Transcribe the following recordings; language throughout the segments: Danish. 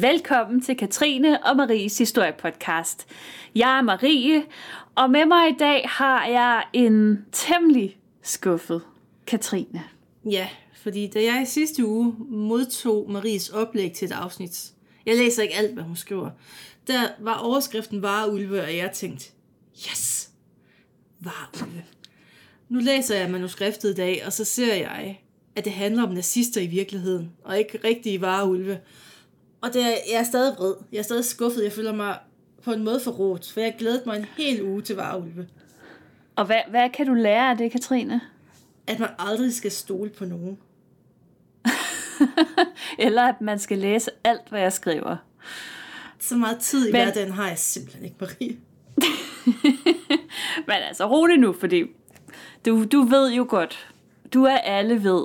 Velkommen til Katrine og Maries historiepodcast. Jeg er Marie, og med mig i dag har jeg en temmelig skuffet Katrine. Ja, fordi da jeg i sidste uge modtog Maries oplæg til et afsnit, jeg læser ikke alt, hvad hun skriver, der var overskriften Vareulve, og jeg tænkte, yes, Vareulve. Nu læser jeg manuskriptet i dag, og så ser jeg, at det handler om nazister i virkeligheden, og ikke rigtige vareulve. Og det er, jeg er stadig vred. Jeg er stadig skuffet. Jeg føler mig på en måde forrådt, for jeg glædet mig en hel uge til vareulve. Og hvad, hvad kan du lære af det, Katrine? At man aldrig skal stole på nogen. Eller at man skal læse alt, hvad jeg skriver. Så meget tid i Men... hverdagen har jeg simpelthen ikke, Marie. Men altså, rolig nu, fordi du, du ved jo godt, du er alle ved,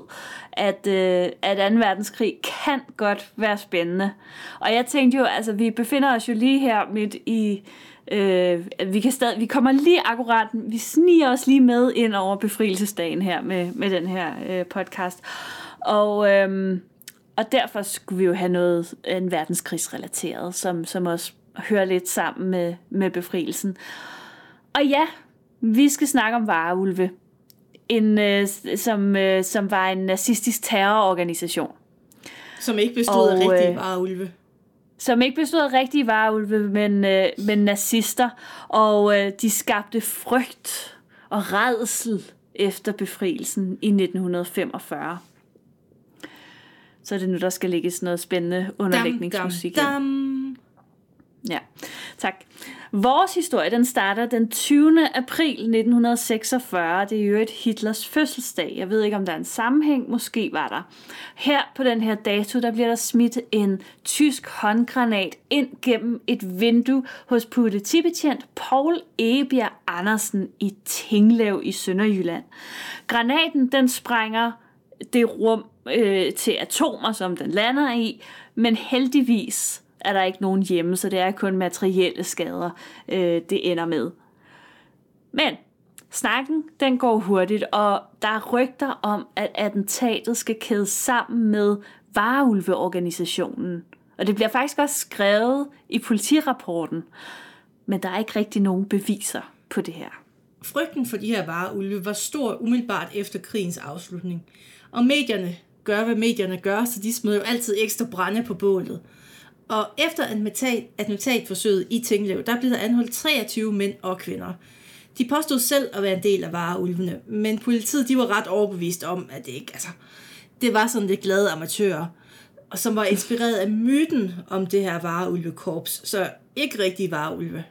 at, øh, at 2. verdenskrig kan godt være spændende. Og jeg tænkte jo, altså vi befinder os jo lige her midt i, øh, vi, kan stadig, vi kommer lige akkurat, vi sniger os lige med ind over befrielsesdagen her med, med den her øh, podcast. Og, øh, og derfor skulle vi jo have noget en verdenskrigsrelateret, som, som også hører lidt sammen med, med befrielsen. Og ja, vi skal snakke om vareulve en, øh, som, øh, som var en nazistisk terrororganisation. Som ikke bestod og, af rigtige øh, vareulve. Som ikke bestod af rigtige vareulve, men, øh, men nazister. Og øh, de skabte frygt og redsel efter befrielsen i 1945. Så er det nu, der skal ligge sådan noget spændende underlægningsmusik. Dam, dam, dam. Ja, tak. Vores historie den starter den 20. april 1946. Det er jo et Hitlers fødselsdag. Jeg ved ikke, om der er en sammenhæng. Måske var der. Her på den her dato, der bliver der smidt en tysk håndgranat ind gennem et vindue hos politibetjent Paul Ebjerg Andersen i Tinglev i Sønderjylland. Granaten den sprænger det rum øh, til atomer, som den lander i, men heldigvis er der ikke nogen hjemme, så det er kun materielle skader, øh, det ender med. Men snakken, den går hurtigt, og der er rygter om, at attentatet skal kædes sammen med vareulveorganisationen. Og det bliver faktisk også skrevet i politirapporten, men der er ikke rigtig nogen beviser på det her. Frygten for de her vareulve var stor umiddelbart efter krigens afslutning. Og medierne gør, hvad medierne gør, så de smider jo altid ekstra brænde på bålet – og efter attentatforsøget i Tinglev, der blev der anholdt 23 mænd og kvinder. De påstod selv at være en del af vareulvene, men politiet de var ret overbevist om, at det ikke, altså, det var sådan lidt glade amatører, og som var inspireret af myten om det her vareulvekorps, så ikke rigtig vareulve.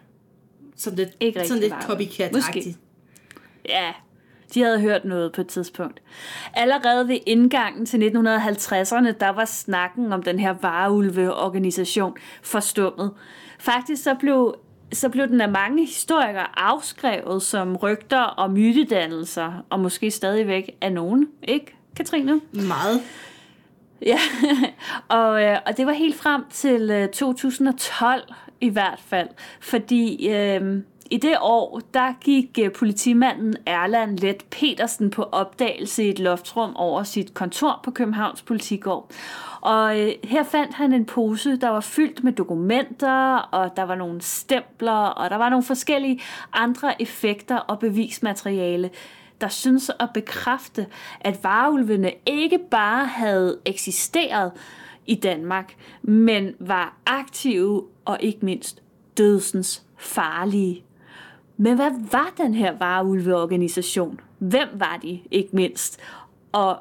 Sådan lidt, ikke sådan lidt copycat-agtigt. Ja, de havde hørt noget på et tidspunkt. Allerede ved indgangen til 1950'erne, der var snakken om den her vareulve-organisation forstummet. Faktisk så blev så blev den af mange historikere afskrevet som rygter og mytedannelser, og måske stadigvæk af nogen, ikke, Katrine? Meget. Ja, og, øh, og det var helt frem til 2012 øh, i hvert fald, fordi øh, i det år, der gik øh, politimanden Erland Let Petersen på opdagelse i et loftrum over sit kontor på Københavns Politigård. Og øh, her fandt han en pose, der var fyldt med dokumenter, og der var nogle stempler, og der var nogle forskellige andre effekter og bevismateriale, der synes at bekræfte, at varulvene ikke bare havde eksisteret i Danmark, men var aktive og ikke mindst dødsens farlige men hvad var den her vareulveorganisation? Hvem var de, ikke mindst? Og,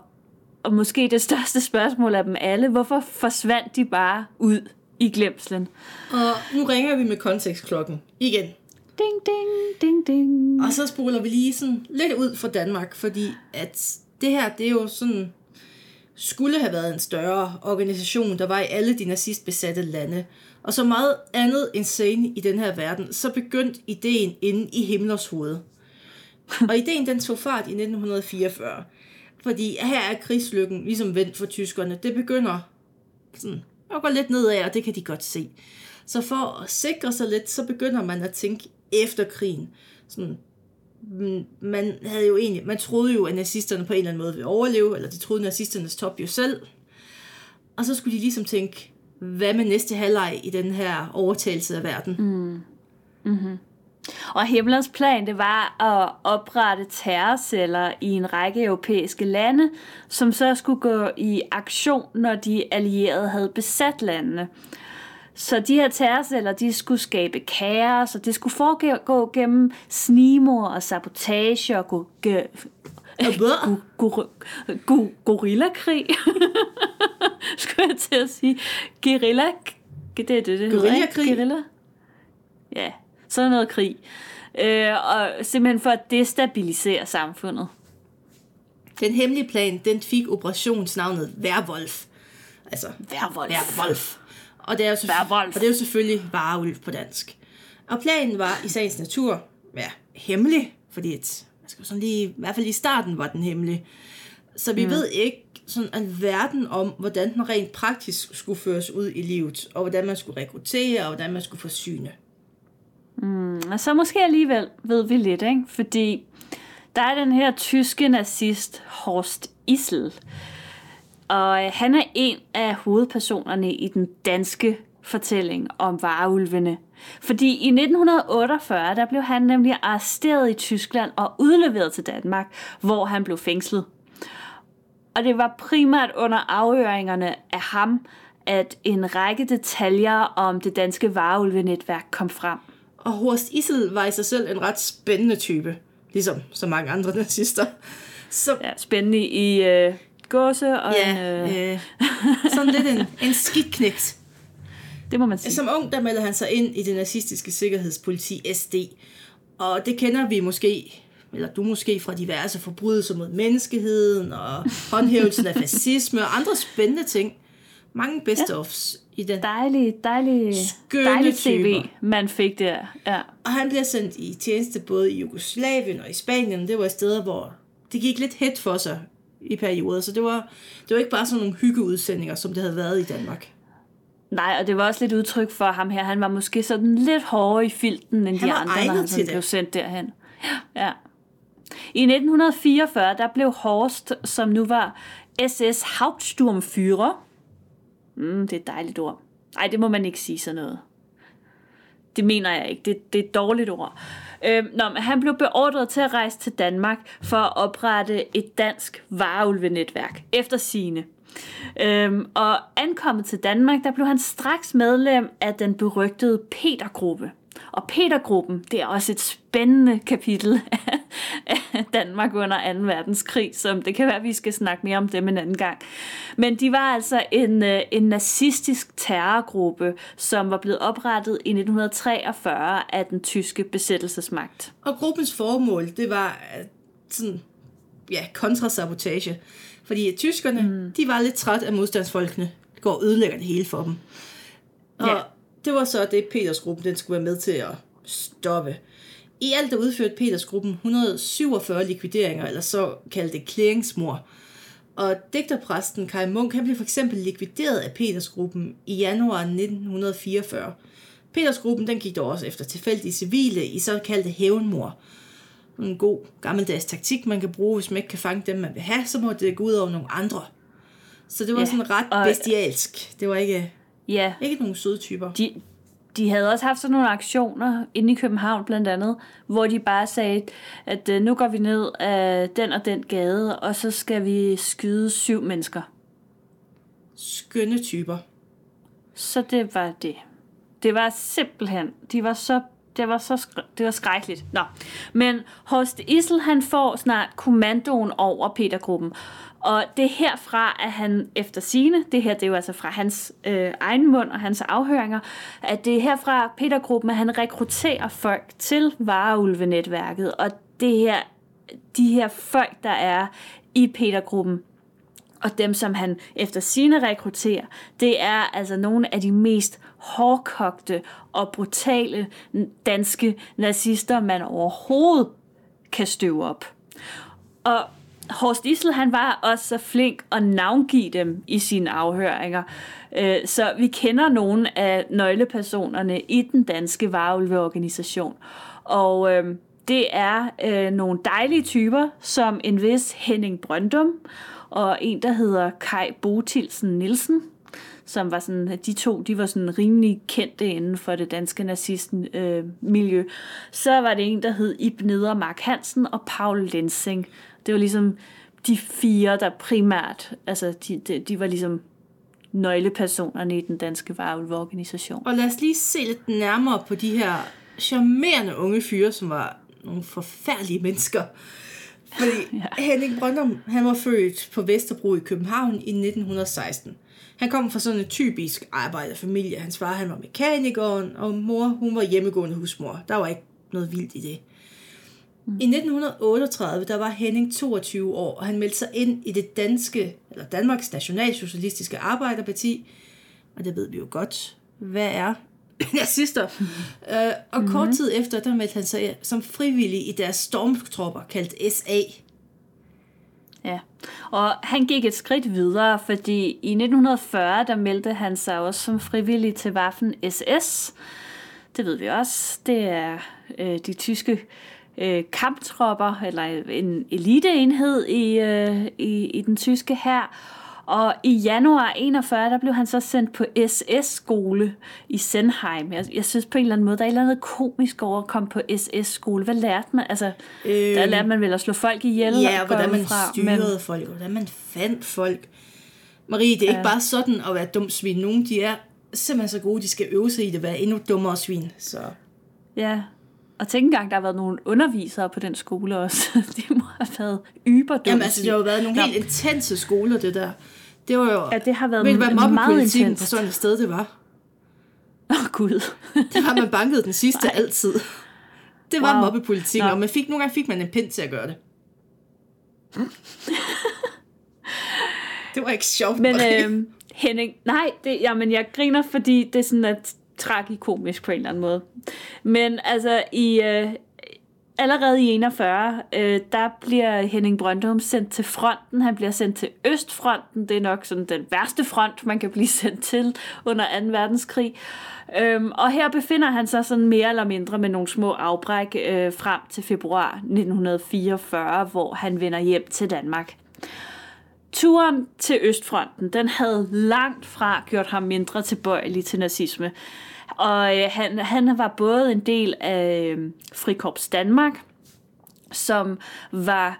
og måske det største spørgsmål af dem alle, hvorfor forsvandt de bare ud i glemslen? Og nu ringer vi med kontekstklokken igen. Ding, ding, ding, ding. Og så spoler vi lige sådan lidt ud fra Danmark, fordi at det her, det er jo sådan, skulle have været en større organisation, der var i alle de nazistbesatte lande. Og så meget andet insane i den her verden, så begyndte ideen inde i Himmlers hoved. Og ideen den tog fart i 1944. Fordi her er krigslykken ligesom vendt for tyskerne. Det begynder sådan at gå lidt nedad, og det kan de godt se. Så for at sikre sig lidt, så begynder man at tænke efter krigen. Sådan, man havde jo egentlig, man troede jo, at nazisterne på en eller anden måde ville overleve, eller de troede nazisternes top jo selv. Og så skulle de ligesom tænke, hvad med næste halvleg i den her overtagelse af verden? Mm. Mm-hmm. Og Himmlers plan, det var at oprette terrorceller i en række europæiske lande, som så skulle gå i aktion, når de allierede havde besat landene. Så de her terrorceller, de skulle skabe kaos, og det skulle foregå gennem snimor og sabotage og gå, go, go, go, gorillakrig. skulle jeg til at sige. Guerilla. Det er det, det Guerillakrig? Guerilla. Ja, sådan noget krig. Øh, og simpelthen for at destabilisere samfundet. Den hemmelige plan, den fik operationsnavnet Værvolf. Altså, Værvolf. Værvolf. Og det er jo, Værvolf. og det er jo selvfølgelig vareulv på dansk. Og planen var i sagens natur ja, hemmelig, fordi et, man skal sådan lige, i hvert fald i starten var den hemmelig. Så vi mm. ved ikke sådan alverden om, hvordan den rent praktisk skulle føres ud i livet, og hvordan man skulle rekruttere, og hvordan man skulle forsyne. Og så måske alligevel ved vi lidt, ikke? fordi der er den her tyske nazist Horst Issel, og øh, han er en af hovedpersonerne i den danske fortælling om vareulvene. Fordi i 1948, der blev han nemlig arresteret i Tyskland og udleveret til Danmark, hvor han blev fængslet. Og det var primært under afhøringerne af ham, at en række detaljer om det danske vareulvenetværk kom frem. Og Horst Issel var i sig selv en ret spændende type, ligesom så mange andre nazister. Så Ja, spændende i øh, gåse og ja, en, øh, øh, sådan lidt en, en skidt knægt. Det må man sige. Som ung, der melder han sig ind i det nazistiske sikkerhedspoliti SD. Og det kender vi måske, eller du måske, fra diverse forbrydelser mod menneskeheden, og håndhævelsen af fascisme og andre spændende ting. Mange best-ofs i den. Dejlig, dejlig, Skønne dejlig tv, man fik der. Ja. Og han bliver sendt i tjeneste både i Jugoslavien og i Spanien. Det var steder, hvor det gik lidt hæt for sig i perioder. Så det var, det var ikke bare sådan nogle hyggeudsendinger, som det havde været i Danmark. Nej, og det var også lidt udtryk for ham her. Han var måske sådan lidt hårdere i filten, end Han de andre, når han til sådan det. blev sendt derhen. Ja. I 1944, der blev Horst, som nu var SS Hauptsturmführer, mm, det er et dejligt ord. Nej, det må man ikke sige sådan noget. Det mener jeg ikke. Det, det er et dårligt ord. Øhm, nå, men han blev beordret til at rejse til Danmark for at oprette et dansk vareulvenetværk efter sine. Øhm, og ankommet til Danmark, der blev han straks medlem af den berygtede Petergruppe. Og Petergruppen, det er også et spændende kapitel af- Danmark under 2. verdenskrig, som det kan være, at vi skal snakke mere om dem en anden gang. Men de var altså en, øh, en nazistisk terrorgruppe, som var blevet oprettet i 1943 af den tyske besættelsesmagt. Og gruppens formål, det var at sådan, ja, kontrasabotage. Fordi tyskerne, mm. de var lidt træt af modstandsfolkene. Det går og ødelægger det hele for dem. Og Ja. det var så det, Petersgruppen den skulle være med til at stoppe. I alt der udførte Petersgruppen 147 likvideringer, eller så kaldte klæringsmor. Og digterpræsten Kai Munk, han blev for eksempel likvideret af Petersgruppen i januar 1944. Petersgruppen den gik dog også efter tilfældige civile i såkaldte hævnmor. En god gammeldags taktik, man kan bruge, hvis man ikke kan fange dem, man vil have, så må det gå ud over nogle andre. Så det var Ja, sådan ret og- bestialsk. Det var ikke, Ja, ikke nogen søde typer. de, de havde også haft sådan nogle aktioner inde i København blandt andet, hvor de bare sagde, at øh, nu går vi ned af den og den gade, og så skal vi skyde syv mennesker. Skønne typer. Så det var det. Det var simpelthen, de var så, det var så skr- det var skrækkeligt. Nå. Men Horst Issel, han får snart kommandoen over Petergruppen. Og det er herfra, at han efter sine, det her det er jo altså fra hans øh, egen mund og hans afhøringer, at det er herfra Petergruppen, at han rekrutterer folk til vareulvenetværket. Og det her, de her folk, der er i Petergruppen, og dem, som han efter sine rekrutterer, det er altså nogle af de mest hårdkogte og brutale danske nazister, man overhovedet kan støve op. Og Horst Issel, han var også så flink at navngive dem i sine afhøringer. Øh, så vi kender nogle af nøglepersonerne i den danske vareulveorganisation. Og øh, det er øh, nogle dejlige typer, som en vis Henning Brøndum, og en, der hedder Kai Botilsen Nielsen, som var sådan, de to, de var sådan rimelig kendte inden for det danske nazisten øh, miljø. Så var det en, der hed Ib Neder Mark Hansen og Paul Lensing. Det var ligesom de fire, der primært, altså de, de, de var ligesom nøglepersonerne i den danske varulvorganisation. Og lad os lige se lidt nærmere på de her charmerende unge fyre, som var nogle forfærdelige mennesker. Fordi ja. Henning Brøndum, han var født på Vesterbro i København i 1916. Han kom fra sådan en typisk arbejderfamilie. Hans far han var mekanikeren, og mor hun var hjemmegående husmor. Der var ikke noget vildt i det. Mm. I 1938 der var Henning 22 år, og han meldte sig ind i det danske, eller Danmarks Nationalsocialistiske Arbejderparti. Og det ved vi jo godt, hvad er nazister. Uh, og mm-hmm. kort tid efter, der meldte han sig som frivillig i deres stormtropper, kaldt SA. Ja, og han gik et skridt videre, fordi i 1940, der meldte han sig også som frivillig til Waffen SS. Det ved vi også. Det er øh, de tyske øh, kamptropper, eller en eliteenhed i, øh, i, i den tyske her. Og i januar 41, der blev han så sendt på SS-skole i Senheim. Jeg, jeg synes på en eller anden måde, der er et eller andet komisk over at komme på SS-skole. Hvad lærte man? Altså, øh, der lærte man vel at slå folk ihjel? Ja, og hvordan man fra, styrede men... folk, hvordan man fandt folk. Marie, det er ja. ikke bare sådan at være dum svin. Nogle, de er simpelthen så gode, de skal øve sig i det at være endnu dummere svin. Så. Ja, og tænk engang, der har været nogle undervisere på den skole også. De må have været yber Jamen altså, det har jo været nogle helt intense skoler, det der. Det var jo... Ja, det har været hvad meget intenst. på sådan et sted, det var? Åh, oh, Gud. det har man banket den sidste Nej. altid. Det var wow. mobbepolitik, og man fik, nogle gange fik man en pind til at gøre det. det var ikke sjovt. Men øh, Henning, nej, det, jamen, jeg griner, fordi det er sådan, at tragikomisk på en eller anden måde. Men altså, i, øh, allerede i 41, øh, der bliver Henning Brøndum sendt til fronten. Han bliver sendt til Østfronten. Det er nok sådan den værste front, man kan blive sendt til under 2. verdenskrig. Øhm, og her befinder han sig sådan mere eller mindre med nogle små afbræk øh, frem til februar 1944, hvor han vender hjem til Danmark. Turen til Østfronten, den havde langt fra gjort ham mindre tilbøjelig til nazisme. Og øh, han, han var både en del af øh, Frikorps Danmark, som var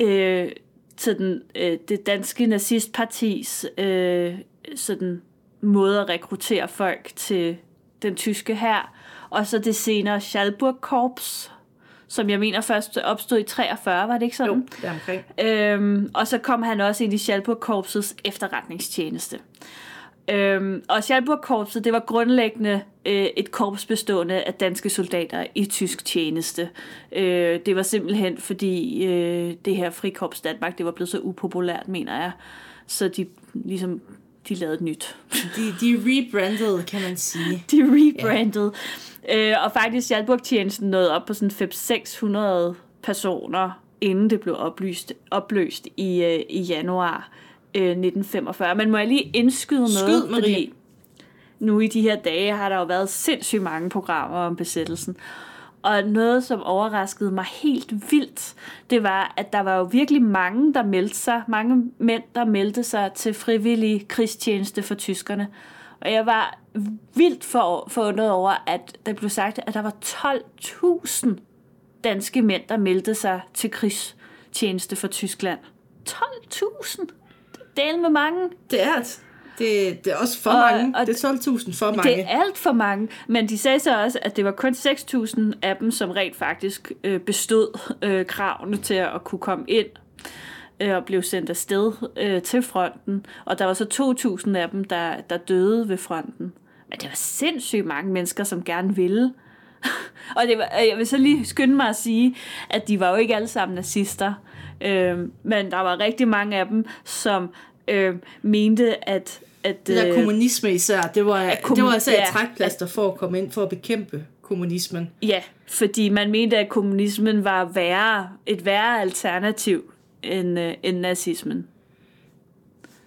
øh, sådan, øh, det danske nazistpartis øh, sådan måde at rekruttere folk til den tyske her, og så det senere Schalburg Korps, som jeg mener først opstod i 43, var det ikke sådan? Jo, det er omkring. Øhm, og så kom han også ind i Schalburg Korpsets efterretningstjeneste. Øhm, og Schalburg-korpset, det var grundlæggende øh, et korps bestående af danske soldater i tysk tjeneste. Øh, det var simpelthen fordi øh, det her frikorps Danmark, det var blevet så upopulært, mener jeg. Så de ligesom de lavede et nyt. De, de rebranded, kan man sige. De rebranded. Ja. Øh, og faktisk Schalburg-tjenesten nåede op på sådan 500-600 personer, inden det blev oplyst, opløst i, øh, i januar 1945. Men må jeg lige indskyde noget? Skyd, Marie. Fordi nu i de her dage har der jo været sindssygt mange programmer om besættelsen. Og noget, som overraskede mig helt vildt, det var, at der var jo virkelig mange, der meldte sig, mange mænd, der meldte sig til frivillig krigstjeneste for tyskerne. Og jeg var vildt for, forundret over, at der blev sagt, at der var 12.000 danske mænd, der meldte sig til krigstjeneste for Tyskland. 12.000! Del med mange. Det er det. Det, det er også for og, mange. Og det er 12.000 for mange. Det er alt for mange. Men de sagde så også, at det var kun 6.000 af dem, som rent faktisk øh, bestod øh, kravene til at kunne komme ind øh, og blev sendt afsted øh, til fronten. Og der var så 2.000 af dem, der, der døde ved fronten. Men det var sindssygt mange mennesker, som gerne ville. og det var, jeg vil så lige skynde mig at sige, at de var jo ikke alle sammen nazister. Øh, men der var rigtig mange af dem, som øh, mente, at... at det der øh, kommunisme især, det var, kom- det var altså ja, et trækplaster for at komme ind, for at bekæmpe kommunismen. Ja, fordi man mente, at kommunismen var værre, et værre alternativ end, øh, end nazismen.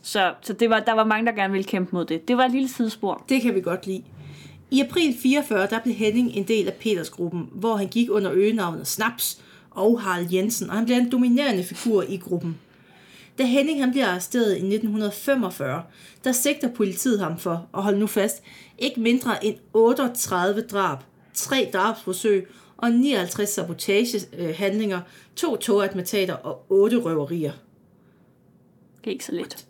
Så, så det var, der var mange, der gerne ville kæmpe mod det. Det var et lille sidespor. Det kan vi godt lide. I april 44, der blev Henning en del af Petersgruppen, hvor han gik under øgenavnet Snaps og Harald Jensen, og han blev en dominerende figur i gruppen. Da Henning han bliver arresteret i 1945, der sigter politiet ham for, og hold nu fast, ikke mindre end 38 drab, 3 drabsforsøg og 59 sabotagehandlinger, to togatmentater og 8 røverier. Det er ikke så lidt.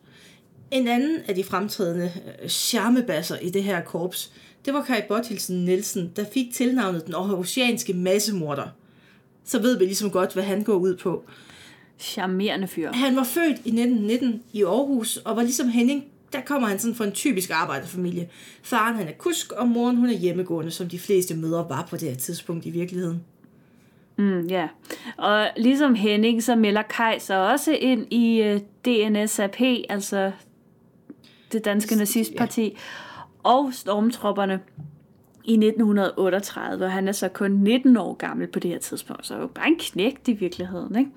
En anden af de fremtrædende øh, charmebasser i det her korps, det var Kai Bottilsen Nielsen, der fik tilnavnet den aarhusianske massemorder. Så ved vi ligesom godt, hvad han går ud på. Charmerende fyr. Han var født i 1919 i Aarhus, og var ligesom Henning, der kommer han sådan fra en typisk arbejderfamilie. Faren han er kusk, og moren hun er hjemmegående, som de fleste mødre var på det her tidspunkt i virkeligheden. Mm, ja, og ligesom Henning, så melder Kai sig også ind i uh, DNSAP, altså det danske nazistparti, og stormtropperne i 1938, og han er så kun 19 år gammel på det her tidspunkt, så er jo bare en knægt i virkeligheden, ikke?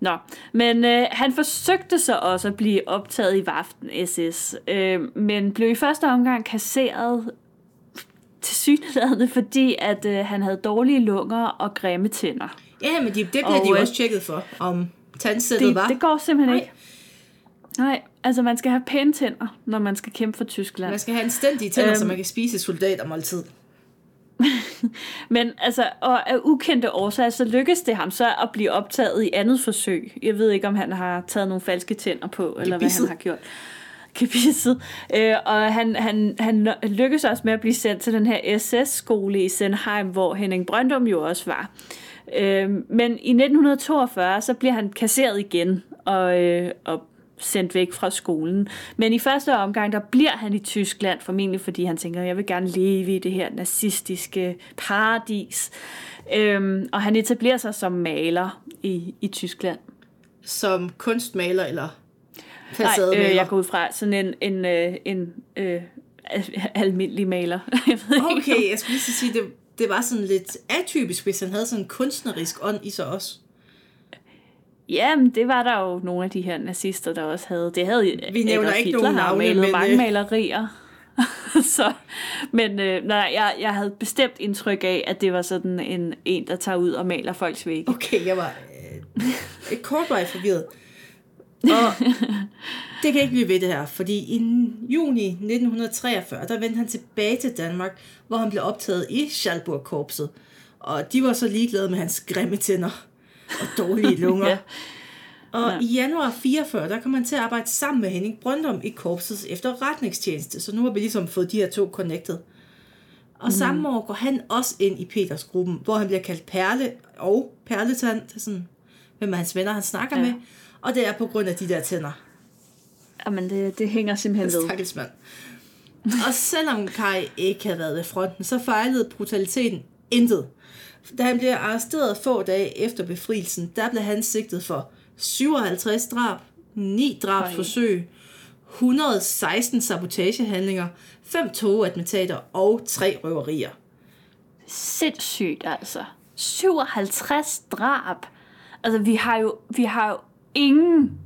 Nå, men øh, han forsøgte så også at blive optaget i Vaften SS, øh, men blev i første omgang kasseret til synligheden, fordi at øh, han havde dårlige lunger og grimme tænder. Ja, men de, det bliver Og, de jo øh, også tjekket for, om tandsættet Det, var. det går simpelthen Nej. ikke. Nej, altså man skal have pæne tænder, når man skal kæmpe for Tyskland. Man skal have en stændig tænder, Øhm. så man kan spise soldatermåltid. Men altså, og af ukendte årsager, så lykkedes det ham så at blive optaget i andet forsøg. Jeg ved ikke, om han har taget nogle falske tænder på, eller hvad han har gjort. Gebisset. Øh, og han, han, han lykkedes også med at blive sendt til den her SS-skole i Senheim, hvor Henning Brøndum jo også var. Øh, men i 1942, så bliver han kasseret igen og, øh, og sendt væk fra skolen. Men i første omgang, der bliver han i Tyskland, formentlig fordi han tænker, jeg vil gerne leve i det her nazistiske paradis. Øhm, og han etablerer sig som maler i, i Tyskland. Som kunstmaler eller Nej, øh, jeg går ud fra sådan en, en, øh, en øh, al- almindelig maler. jeg ved ikke, Okay, jeg skulle lige sige, det, det var sådan lidt atypisk, hvis han havde sådan en kunstnerisk ånd i sig også. Jamen, det var der jo nogle af de her nazister, der også havde. Det havde Vi nævner Adolf ikke Hitler nogen navne, malet men, mange øh, malerier. så, men øh, nej, jeg, jeg havde bestemt indtryk af, at det var sådan en, en, der tager ud og maler folks vægge. Okay, jeg var øh, et kort vej forvirret. Og det kan ikke blive ved det her, fordi i juni 1943, der vendte han tilbage til Danmark, hvor han blev optaget i Schalburg-korpset. Og de var så ligeglade med hans grimme tænder og dårlige lunger. Ja. Og i januar 44, der kom han til at arbejde sammen med Henning Brøndum i korpsets efterretningstjeneste, så nu har vi ligesom fået de her to connected. Og mm. samme år går han også ind i Peters gruppen, hvor han bliver kaldt Perle og Perletand, det er sådan, hvem er hans venner, han snakker ja. Ja. med. Og det er på grund af de der tænder. Jamen, det, det hænger simpelthen ved. Stakkels mand. Og selvom Kai ikke havde været ved fronten, så fejlede brutaliteten intet. Da han blev arresteret få dage efter befrielsen, der blev han sigtet for 57 drab, 9 drabsforsøg, 116 sabotagehandlinger, 5 togatmentater og 3 røverier. Sindssygt, altså. 57 drab. Altså, vi har jo, vi har jo ingen...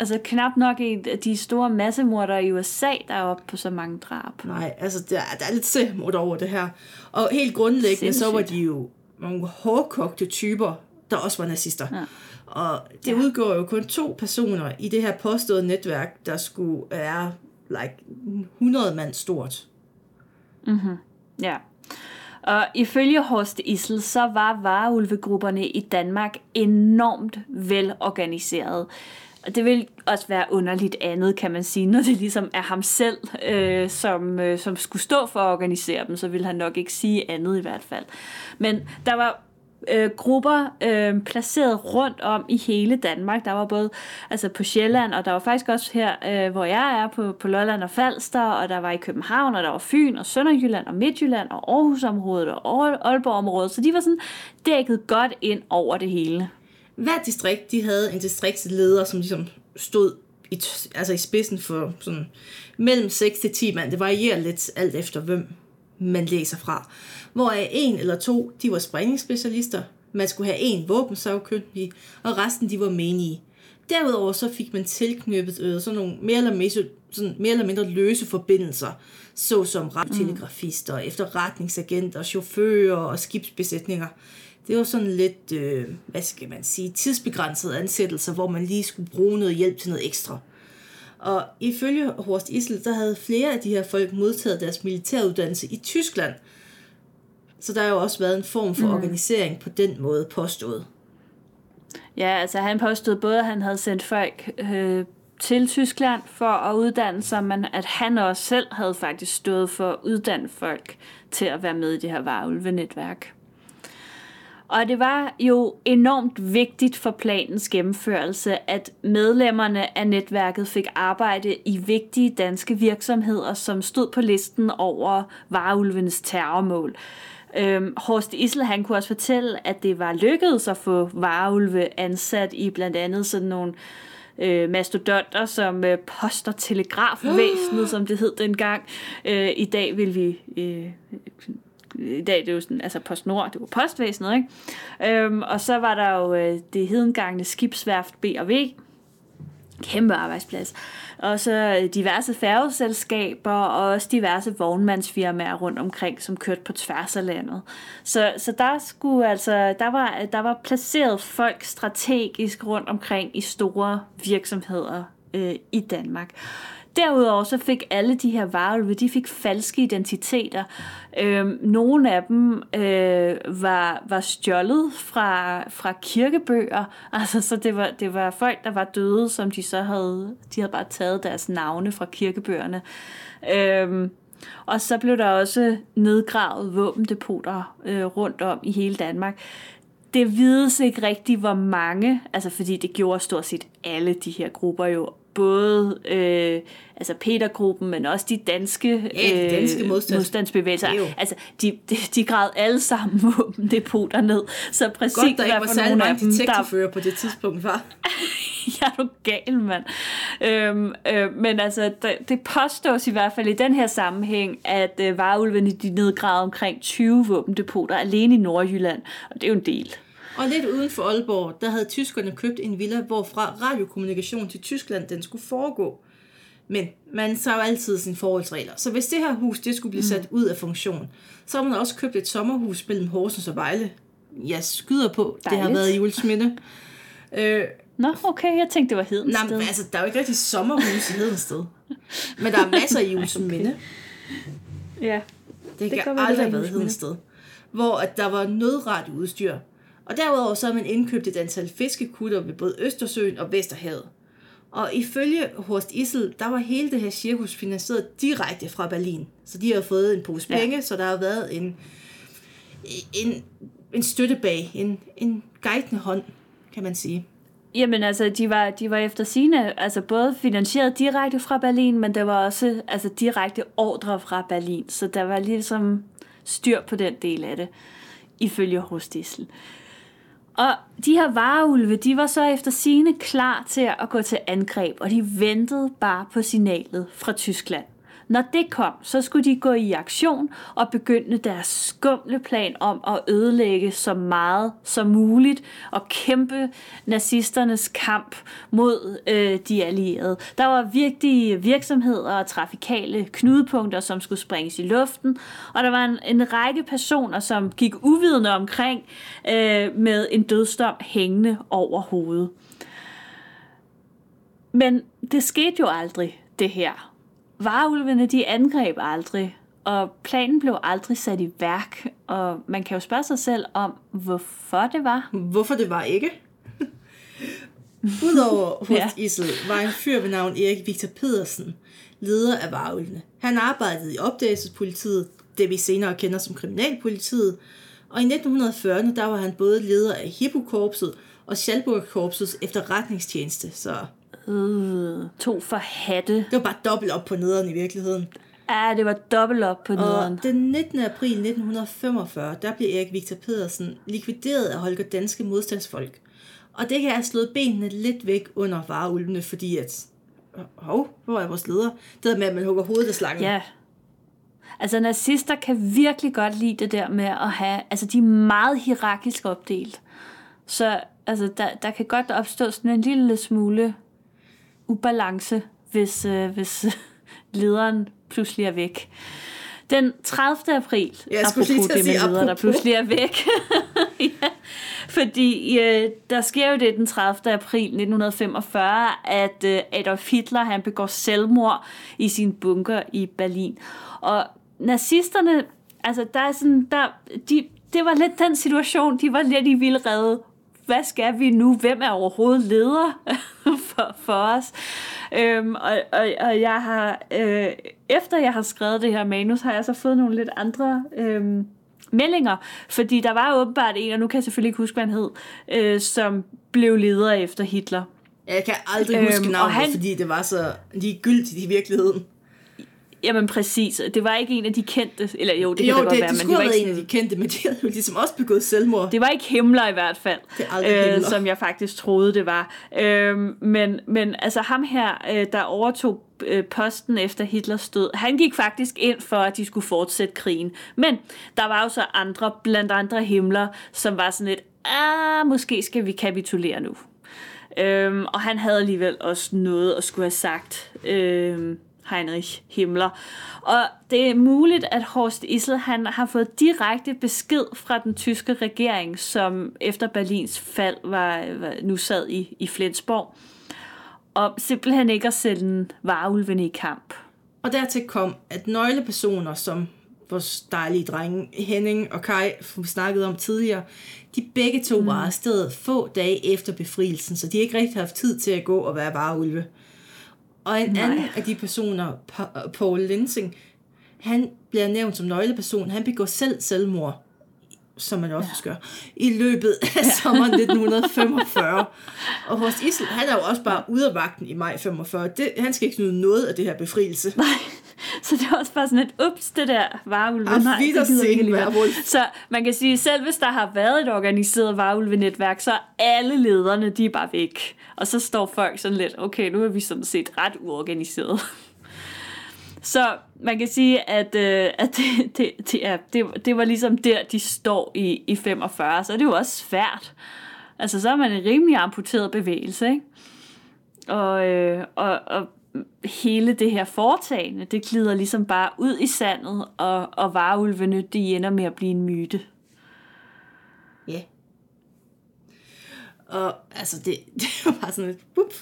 Altså, knap nok en af de store massemorder i USA, der er oppe på så mange drab. Nej, altså der, der er lidt selvmord over det her. Og helt grundlæggende, så var Sindssygt. de jo nogle hårdkogte typer, der også var nazister. Ja. Og det ja. Udgår jo kun to personer i det her påståede netværk, der skulle være like 100 mand stort. Ja. Og ifølge Horst Issel, så var vareulvegrupperne i Danmark enormt velorganiseret. Og det vil også være underligt andet, kan man sige, når det ligesom er ham selv, øh, som, øh, som skulle stå for at organisere dem, så vil han nok ikke sige andet i hvert fald. Men der var øh, grupper øh, placeret rundt om i hele Danmark. Der var både altså på Sjælland, og der var faktisk også her, øh, hvor jeg er, på, på Lolland og Falster, og der var i København, og der var Fyn, og Sønderjylland, og Midtjylland, og Aarhusområdet, og Aalborgområdet. Så de var sådan dækket godt ind over det hele. Hver distrikt, de havde en distriktsleder, som ligesom stod i, altså i spidsen for sådan mellem 6 til 10 mand. Det varierer lidt alt efter, hvem man læser fra. Hvor en eller to, de var sprængningsspecialister. Man skulle have en våbensagkyndig, og resten, de var menige. derudover så fik man tilknyttet øh, sådan nogle mere eller, mindre, sådan mere eller mindre løse forbindelser, såsom radtelegrafister, mm. efterretningsagenter, chauffører og skibsbesætninger. Det var sådan lidt, øh, hvad skal man sige, tidsbegrænsede ansættelser, hvor man lige skulle bruge noget hjælp til noget ekstra. Og ifølge Horst Isel, der havde flere af de her folk modtaget deres militæruddannelse i Tyskland. Så der har jo også været en form for mm. organisering på den måde påstået. Ja, altså han påstod både, at han havde sendt folk øh, til Tyskland for at uddanne sig, men at han også selv havde faktisk stået for at uddanne folk til at være med i det her varulve-netværk. Og det var jo enormt vigtigt for planens gennemførelse, at medlemmerne af netværket fik arbejde i vigtige danske virksomheder, som stod på listen over varulvenes terrormål. Øhm, Horst Isel, han kunne også fortælle, at det var lykkedes at få varulve ansat i blandt andet sådan nogle øh, mastodonter som øh, post- og telegrafvæsenet, som det hed dengang. Øh, I dag vil vi... Øh, i dag det er jo sådan, altså PostNord, det var postvæsenet, ikke? Øhm, og så var der jo øh, det hedengangne skibsværft B&V, kæmpe arbejdsplads. Og så øh, diverse færgeselskaber og også diverse vognmandsfirmaer rundt omkring, som kørte på tværs af landet. Så, så der skulle altså, der var, der var placeret folk strategisk rundt omkring i store virksomheder øh, i Danmark. Derudover så fik alle de her varulve, de fik falske identiteter. Øhm, nogle af dem øh, var, var stjålet fra, fra kirkebøger, altså så det var, det var folk, der var døde, som de så havde, de havde bare taget deres navne fra kirkebøgerne. Øhm, og så blev der også nedgravet våbendepoter øh, rundt om i hele Danmark det vides ikke rigtigt, hvor mange, altså fordi det gjorde stort set alle de her grupper jo, både øh, altså Petergruppen, men også de danske, ja, de danske øh, modstands. modstandsbevægelser. Altså, de, de, de gravede alle sammen våbendepoter ned. Så præcis Godt, der ikke var særlig mange detektivfører på det tidspunkt, var. ja, du gal, mand. Øhm, øh, men altså, det, det påstås i hvert fald i den her sammenhæng, at øh, varulvene de nedgravede omkring 20 våbendepoter alene i Nordjylland, og det er jo en del. Og lidt uden for Aalborg, der havde tyskerne købt en villa, hvorfra radiokommunikation til Tyskland den skulle foregå. Men man tager jo altid sine forholdsregler. Så hvis det her hus det skulle blive sat ud af funktion, så har man også købt et sommerhus mellem Horsens og Vejle. Jeg skyder på, Dejligt. det har været i Julesminde. Øh, Nå, okay, jeg tænkte, det var Hedensted. Nej, men altså, der er jo ikke rigtig sommerhus i Hedensted. Men der er masser i Julesminde. okay. Ja. Det, det kan aldrig have været Hedensted. Hvor at der var nødradioudstyr, og derudover så har man indkøbt et antal fiskekutter ved både Østersøen og Vesterhavet. Og ifølge Horst Issel, der var hele det her cirkus finansieret direkte fra Berlin. Så de har fået en pose penge, ja. så der har været en, en, en støtte bag, en, en guidende hånd, kan man sige. Jamen altså, de var, de var efter sine, altså både finansieret direkte fra Berlin, men der var også altså, direkte ordre fra Berlin, så der var ligesom styr på den del af det, ifølge Horst Issel. Og de her vareulve, de var så efter sine klar til at gå til angreb, og de ventede bare på signalet fra Tyskland. Når det kom, så skulle de gå i aktion og begynde deres skumle plan om at ødelægge så meget som muligt og kæmpe nazisternes kamp mod øh, de allierede. Der var vigtige virksomheder og trafikale knudepunkter, som skulle springes i luften, og der var en, en række personer, som gik uvidende omkring øh, med en dødsdom hængende over hovedet. Men det skete jo aldrig, det her. Varulvene, de angreb aldrig, og planen blev aldrig sat i værk, og man kan jo spørge sig selv om, hvorfor det var. Hvorfor det var ikke? Udover hos ja. Isel var en fyr ved navn Erik Victor Pedersen, leder af varulvene. Han arbejdede i opdagelsespolitiet, det vi senere kender som kriminalpolitiet, og i 1940'erne der var han både leder af Hippokorpset og Schalburg-korpsets efterretningstjeneste, så Øh, to for hatte. Det var bare dobbelt op på nederen i virkeligheden. Ja, det var dobbelt op på nederen. Og den 19. april 1945, der blev Erik Victor Pedersen likvideret af Holger Danske modstandsfolk. Og det kan have slået benene lidt væk under vareulvene, fordi at... Hov, hvor er vores leder? Det der med, at man hugger hovedet af slangen. Ja. Altså, nazister kan virkelig godt lide det der med at have... Altså, de er meget hierarkisk opdelt. Så altså, der, der kan godt opstå sådan en lille smule ubalance, hvis, øh, hvis lederen pludselig er væk. Den 30. april, jeg apropos lige det med sige, ledere, der pludselig er væk. ja, fordi øh, der sker jo det den 30. april 1945, at øh, Adolf Hitler han begår selvmord i sin bunker i Berlin. Og nazisterne, altså der er sådan, der, de, det var lidt den situation, de var lidt i vildrede hvad skal vi nu? Hvem er overhovedet leder for, for os? Øhm, og, og, og jeg har, øh, efter jeg har skrevet det her manus, har jeg så fået nogle lidt andre øh, meldinger, fordi der var åbenbart en, og nu kan jeg selvfølgelig ikke huske, hvad han hed, øh, som blev leder efter Hitler. Jeg kan aldrig huske øhm, navnet, han, fordi det var så ligegyldigt i virkeligheden. Jamen præcis. Det var ikke en af de kendte, eller jo, det jo, kan det, det godt være, det men det var ikke en af de kendte, men de havde jo ligesom også begået selvmord. Det var ikke Himmler i hvert fald, det er øh, som jeg faktisk troede, det var. Øh, men, men altså ham her, øh, der overtog øh, posten efter Hitlers død, han gik faktisk ind for, at de skulle fortsætte krigen. Men der var jo så andre, blandt andre Himmler, som var sådan lidt, ah, måske skal vi kapitulere nu. Øhm, og han havde alligevel også noget at skulle have sagt. Øhm, Heinrich Himmler. Og det er muligt, at Horst Issel han har fået direkte besked fra den tyske regering, som efter Berlins fald var, var nu sad i, i Flensborg, om simpelthen ikke at sende varulvene i kamp. Og dertil kom, at nøglepersoner som vores dejlige drenge Henning og Kai, som vi snakkede om tidligere, de begge to mm. var afsted få dage efter befrielsen, så de ikke rigtig haft tid til at gå og være varulve. Og en Nej. anden af de personer, Paul Linsing, han bliver nævnt som nøgleperson. Han begår selv selvmord, som man også ja. gør, i løbet af ja. sommeren 1945. og hos Isel, han er jo også bare ude af vagten i maj 45. Det, han skal ikke nyde noget af det her befrielse. Nej. Så det er også bare sådan et, ups, det der varulve. Nej, det ikke Så man kan sige, selv hvis der har været et organiseret varulve-netværk, så er alle lederne, de er bare væk. Og så står folk sådan lidt, okay, nu er vi sådan set ret uorganiseret. Så man kan sige, at, øh, at det, det, det, er, det, det var ligesom der, de står i, i 45, så det er jo også svært. Altså, så er man en rimelig amputeret bevægelse, ikke? Og, øh, og, og hele det her foretagende, det glider ligesom bare ud i sandet, og, og varulvene, de ender med at blive en myte. Ja. Yeah. Og altså, det, det var bare sådan et bup.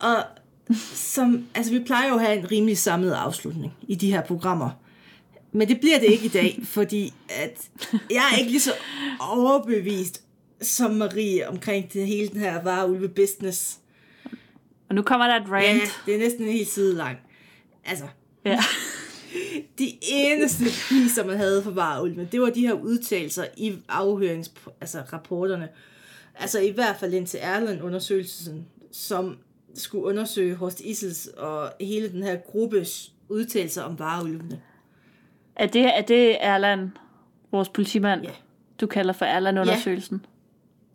Og som, altså, vi plejer jo at have en rimelig samlet afslutning i de her programmer. Men det bliver det ikke i dag, fordi at jeg er ikke lige så overbevist som Marie omkring det hele den her vareulve business. Og nu kommer der et rant. Ja, det er næsten en hel side lang. Altså, ja. de eneste piser, man havde for vareulven, det var de her udtalelser i afhøringsrapporterne. Altså, rapporterne. altså i hvert fald indtil Erland-undersøgelsen, som skulle undersøge Horst Isels og hele den her gruppes udtalelser om vareulvene. Er det, er det Erland, vores politimand, ja. du kalder for Erland-undersøgelsen?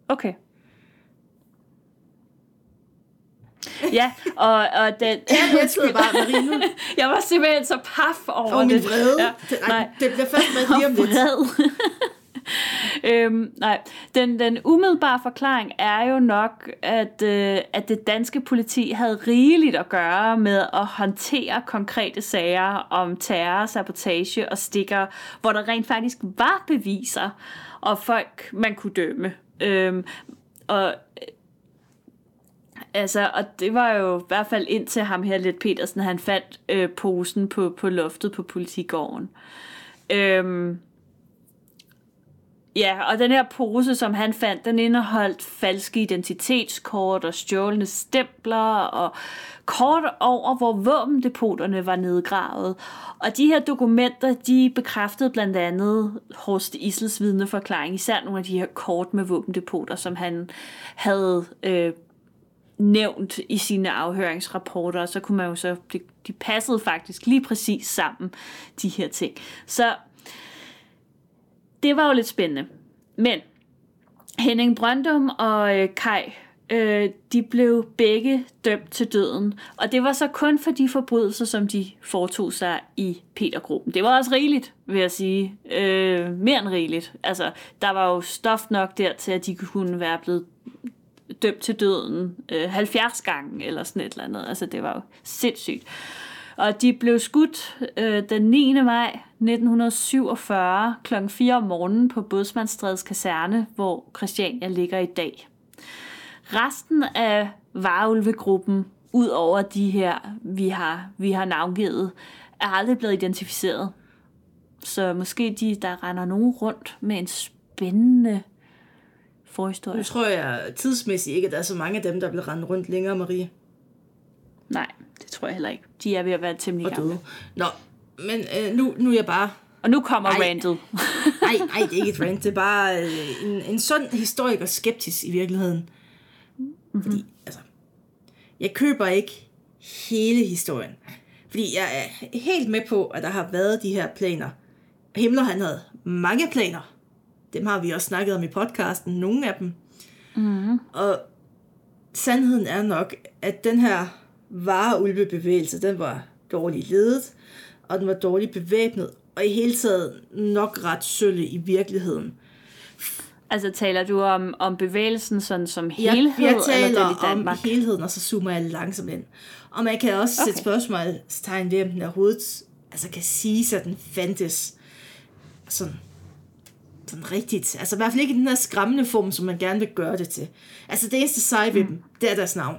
Ja. Okay. Ja, og, og den... Jeg sidder bare, Marie, nu. jeg var simpelthen så paf over oh, det. vrede. Ja, det, nej, det bliver først med lige om lidt. øhm, nej, den, den umiddelbare forklaring er jo nok, at, øh, at det danske politi havde rigeligt at gøre med at håndtere konkrete sager om terror, sabotage og stikker, hvor der rent faktisk var beviser og folk, man kunne dømme. Øhm, og Altså, og det var jo i hvert fald indtil ham her lidt Petersen, han fandt øh, posen på, på loftet på politigården. Øhm, ja, og den her pose, som han fandt, den indeholdt falske identitetskort og stjålne stempler og kort over, hvor våbendepoterne var nedgravet. Og de her dokumenter, de bekræftede blandt andet Horst Isels vidneforklaring, især nogle af de her kort med våbendepoter, som han havde øh, nævnt i sine afhøringsrapporter, og så kunne man jo så, de, de passede faktisk lige præcis sammen, de her ting. Så det var jo lidt spændende. Men Henning Brøndum og øh, Kai øh, de blev begge dømt til døden. Og det var så kun for de forbrydelser, som de foretog sig i Petergruppen. Det var også rigeligt, vil jeg sige. Øh, mere end rigeligt. Altså, der var jo stof nok der til, at de kunne være blevet dømt til døden øh, 70 gange, eller sådan et eller andet. Altså, det var jo sindssygt. Og de blev skudt øh, den 9. maj 1947 kl. 4 om morgenen på Bådsmandstrædes kaserne, hvor Christiania ligger i dag. Resten af varulvegruppen, ud over de her, vi har, vi har navngivet, er aldrig blevet identificeret. Så måske de, der render nogen rundt med en spændende forhistorie. Nu tror jeg tidsmæssigt ikke, at der er så mange af dem, der vil rende rundt længere, Marie. Nej, det tror jeg heller ikke. De er ved at være temmelig Og gamle. døde. Nå, men øh, nu, nu er jeg bare... Og nu kommer Ej. Randall. Nej, nej, det er ikke et rant. Det er bare øh, en, en sund historiker skeptisk i virkeligheden. Mm-hmm. Fordi, altså... Jeg køber ikke hele historien. Fordi jeg er helt med på, at der har været de her planer. Himmler, han havde mange planer. Dem har vi også snakket om i podcasten, nogle af dem. Mm-hmm. Og sandheden er nok, at den her vareulvebevægelse, den var dårligt ledet, og den var dårligt bevæbnet, og i hele taget nok ret sølle i virkeligheden. Altså taler du om, om bevægelsen sådan som Jeg, helhed, jeg eller taler den i om helheden, og så zoomer jeg langsomt ind. Og man kan også okay. sætte spørgsmålstegn ved, om den overhovedet altså kan sige, at den fandtes sådan, sådan rigtigt. Altså i hvert fald ikke i den her skræmmende form, som man gerne vil gøre det til. Altså det eneste seje ved dem, det er deres navn.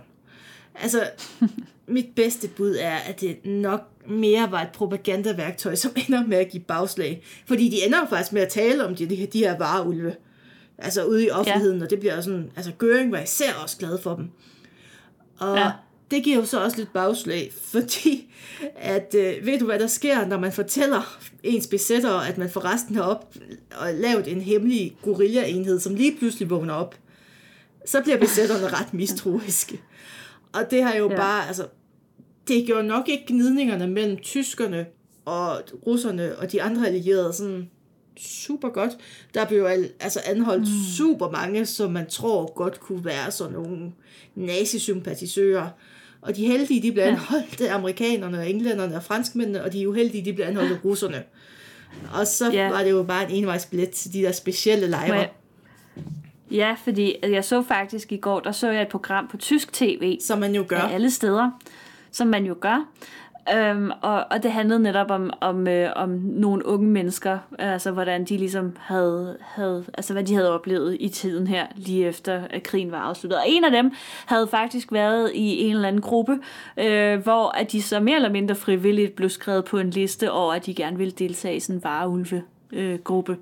Altså, mit bedste bud er, at det nok mere var et propagandaværktøj, som ender med at give bagslag. Fordi de ender faktisk med at tale om de, de, her- de her vareulve. Altså ude i offentligheden, ja. og det bliver sådan, altså Göring var især også glad for dem. Og ja. Det giver jo så også lidt bagslag, fordi at, øh, ved du hvad der sker, når man fortæller ens besættere, at man forresten har op og lavet en hemmelig guerillaenhed, som lige pludselig vågner op, så bliver besætterne ret mistroiske. Og det har jo ja. Bare, altså, det gjorde nok ikke gnidningerne mellem tyskerne og russerne og de andre allierede sådan super godt. Der blev al- altså anholdt mm. super mange, som man tror godt kunne være sådan nogle nazisympatisører. Og de heldige, de blev anholdt af amerikanerne og englænderne og franskmændene, og de uheldige, de blev anholdt af russerne. Og så Ja. var det jo bare en envejsbillet til de der specielle lejre, Ja, fordi jeg så faktisk i går, der så jeg et program på tysk tv, som man jo gør. af alle steder, som man jo gør. Øhm, og, og det handlede netop om, om, øh, om nogle unge mennesker, altså hvordan de ligesom havde, havde, altså hvad de havde oplevet i tiden her, lige efter at krigen var afsluttet. Og en af dem havde faktisk været i en eller anden gruppe, øh, hvor at de så mere eller mindre frivilligt blev skrevet på en liste over, at de gerne ville deltage i sådan en vareulve øh, gruppe.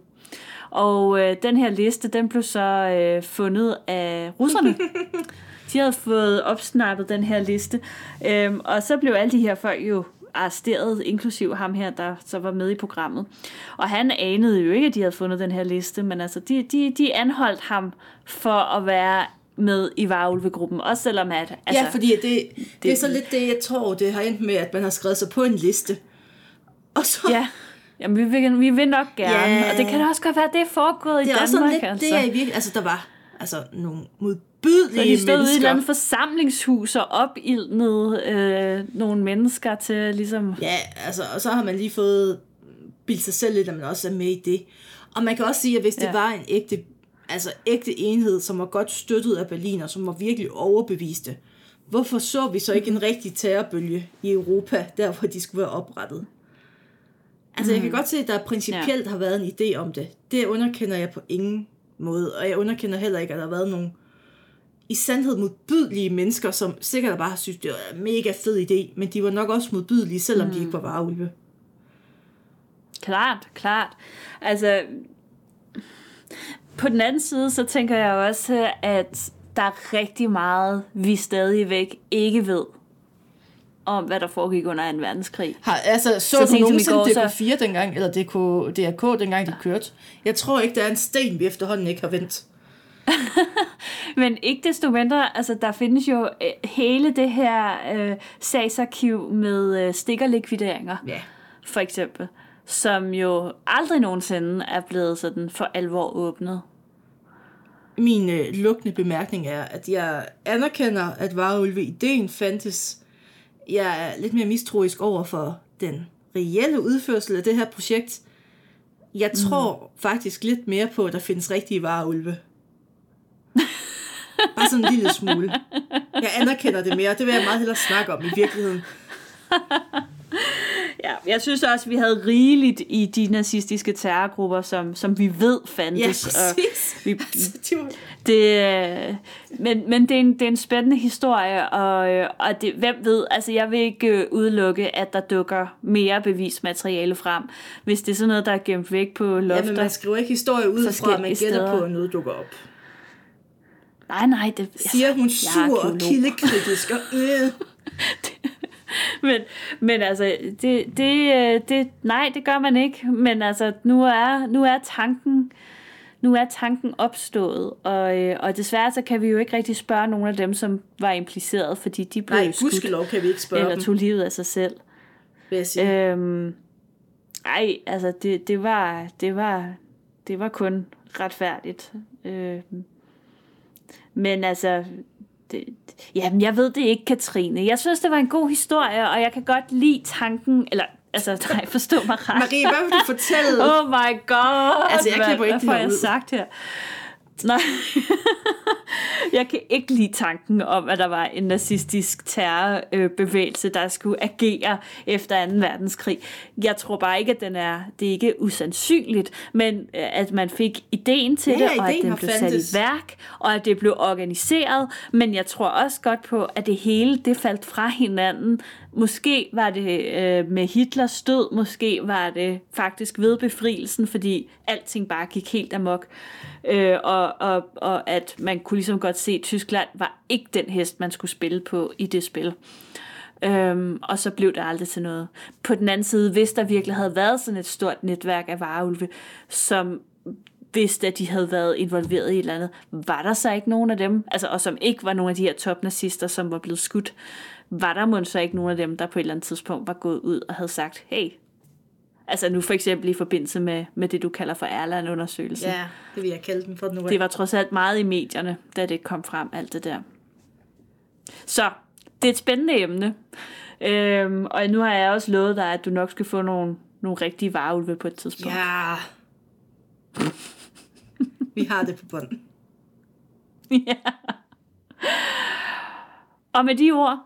Og øh, den her liste, den blev så øh, fundet af russerne. De havde fået opsnappet den her liste. Øhm, og så blev alle de her folk jo arresteret, inklusiv ham her, der så var med i programmet. Og han anede jo ikke, at de havde fundet den her liste, men altså, de, de, de anholdt ham for at være med i Varulve-gruppen, også selvom at... Altså, Ja, fordi det, det, det er så lidt det, jeg tror, det har endt med, at man har skrevet sig på en liste. Og så, Ja, Jamen, vi vil, vi vil nok gerne, Ja. og det kan også godt være, at det er foregået det i er også sådan Danmark, lidt, altså. det er i virkelig, altså der var altså nogle Så modbydelige de stod ude i et eller andet forsamlingshus og opildnede øh, nogle mennesker til ligesom... Ja, altså, og så har man lige fået bildt sig selv lidt, at man også er med i det. Og man kan også sige, at hvis det Ja. var en ægte, altså ægte enhed, som var godt støttet af Berlin, og som var virkelig overbeviste, hvorfor så vi så ikke en rigtig terrorbølge i Europa, der hvor de skulle være oprettet? Altså, jeg kan godt se, at der principielt ja. har været en idé om det. Det underkender jeg på ingen måde, og jeg underkender heller ikke, at der har været nogle i sandhed modbydelige mennesker, som sikkert bare har synes, det var en mega fed idé, men de var nok også modbydelige, selvom mm. de ikke var varulve. Klart, klart. Altså, på den anden side, så tænker jeg også, at der er rigtig meget, vi stadigvæk ikke ved om, hvad der foregik under 2. verdenskrig. Har, altså, så, Så du nogensinde går, så- DK4 dengang, eller DK, DRK dengang de kørte? Jeg tror ikke, der er en sten, vi efterhånden ikke har vendt. Men ikke desto mindre, altså der findes jo øh, hele det her øh, sagsarkiv med øh, stikkerlikvideringer, Ja. for eksempel, som jo aldrig nogensinde er blevet sådan for alvor åbnet. min øh, lukkende bemærkning er, at jeg anerkender, at varulve-ideen fandtes. Jeg er lidt mere mistroisk over for den reelle udførsel af det her projekt. Jeg tror mm. faktisk lidt mere på, at der findes rigtige varulve. Bare sådan en lille smule. Jeg anerkender det mere. Det vil jeg meget hellere snakke om i virkeligheden. Ja, jeg synes også, at vi havde rigeligt i de nazistiske terrorgrupper, som, som vi ved fandtes. Ja, præcis. Og vi, Altså, det, øh, men men det, er en, det er en spændende historie, og, øh, og det, hvem ved, altså jeg vil ikke øh, udelukke, at der dukker mere bevismateriale frem, hvis det er sådan noget, der er gemt væk på Ja, lofter. men man skriver ikke historie ud fra, at man gætter på, at noget dukker op. Nej, nej, det Siger hun er sur og kildekritisk og øh. men, men altså, det, det, øh, det, nej, det gør man ikke. Men altså, nu er, nu er tanken nu er tanken opstået, og, øh, og desværre så kan vi jo ikke rigtig spørge nogle af dem, som var impliceret, fordi de blev Nej, skudt, gudskelov kan vi ikke spørge eller dem, tog livet af sig selv. vil jeg sige. Øhm, ej, altså det, det var det var det var kun retfærdigt. Øhm, men altså det, jamen jeg ved det ikke, Katrine. Jeg synes det var en god historie, og jeg kan godt lide tanken, eller altså nej, forstå mig ret. Marie, hvad vil du fortælle? Oh my god. Altså, jeg hvad, klipper ikke hvad det får jeg ud. sagt her? Nej. jeg kan ikke lide tanken om, at der var en nazistisk terrorbevægelse, der skulle agere efter 2. verdenskrig. Jeg tror bare ikke, at den er, det er ikke usandsynligt, men øh, at man fik ideen til Ja, det, og at den blev sat fandtes. i værk, og at det blev organiseret. Men jeg tror også godt på, at det hele det faldt fra hinanden. Måske var det øh, med Hitlers død, måske var det faktisk ved befrielsen, fordi alting bare gik helt amok. Øh, og, og, og at man kunne ligesom godt se, at Tyskland var ikke den hest, man skulle spille på i det spil. Øhm, og så blev det aldrig til noget. På den anden side, hvis der virkelig havde været sådan et stort netværk af vareulve, som vidste, at de havde været involveret i et eller andet, var der så ikke nogen af dem, altså, og som ikke var nogen af de her topnazister, som var blevet skudt, var der måske så ikke nogen af dem, der på et eller andet tidspunkt var gået ud og havde sagt, hey, altså nu for eksempel i forbindelse med, med det, du kalder for Erland-undersøgelsen. Ja, det vil jeg kalde den for nu. Det var trods alt meget i medierne, da det kom frem, alt det der. Så, det er et spændende emne. Øhm, og nu har jeg også lovet dig, at du nok skal få nogle, nogle rigtige vareulve på et tidspunkt. Ja. Vi har det på bånd. ja. Og med de ord,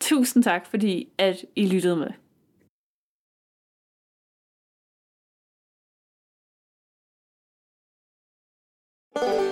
tusind tak, fordi at I lyttede med. you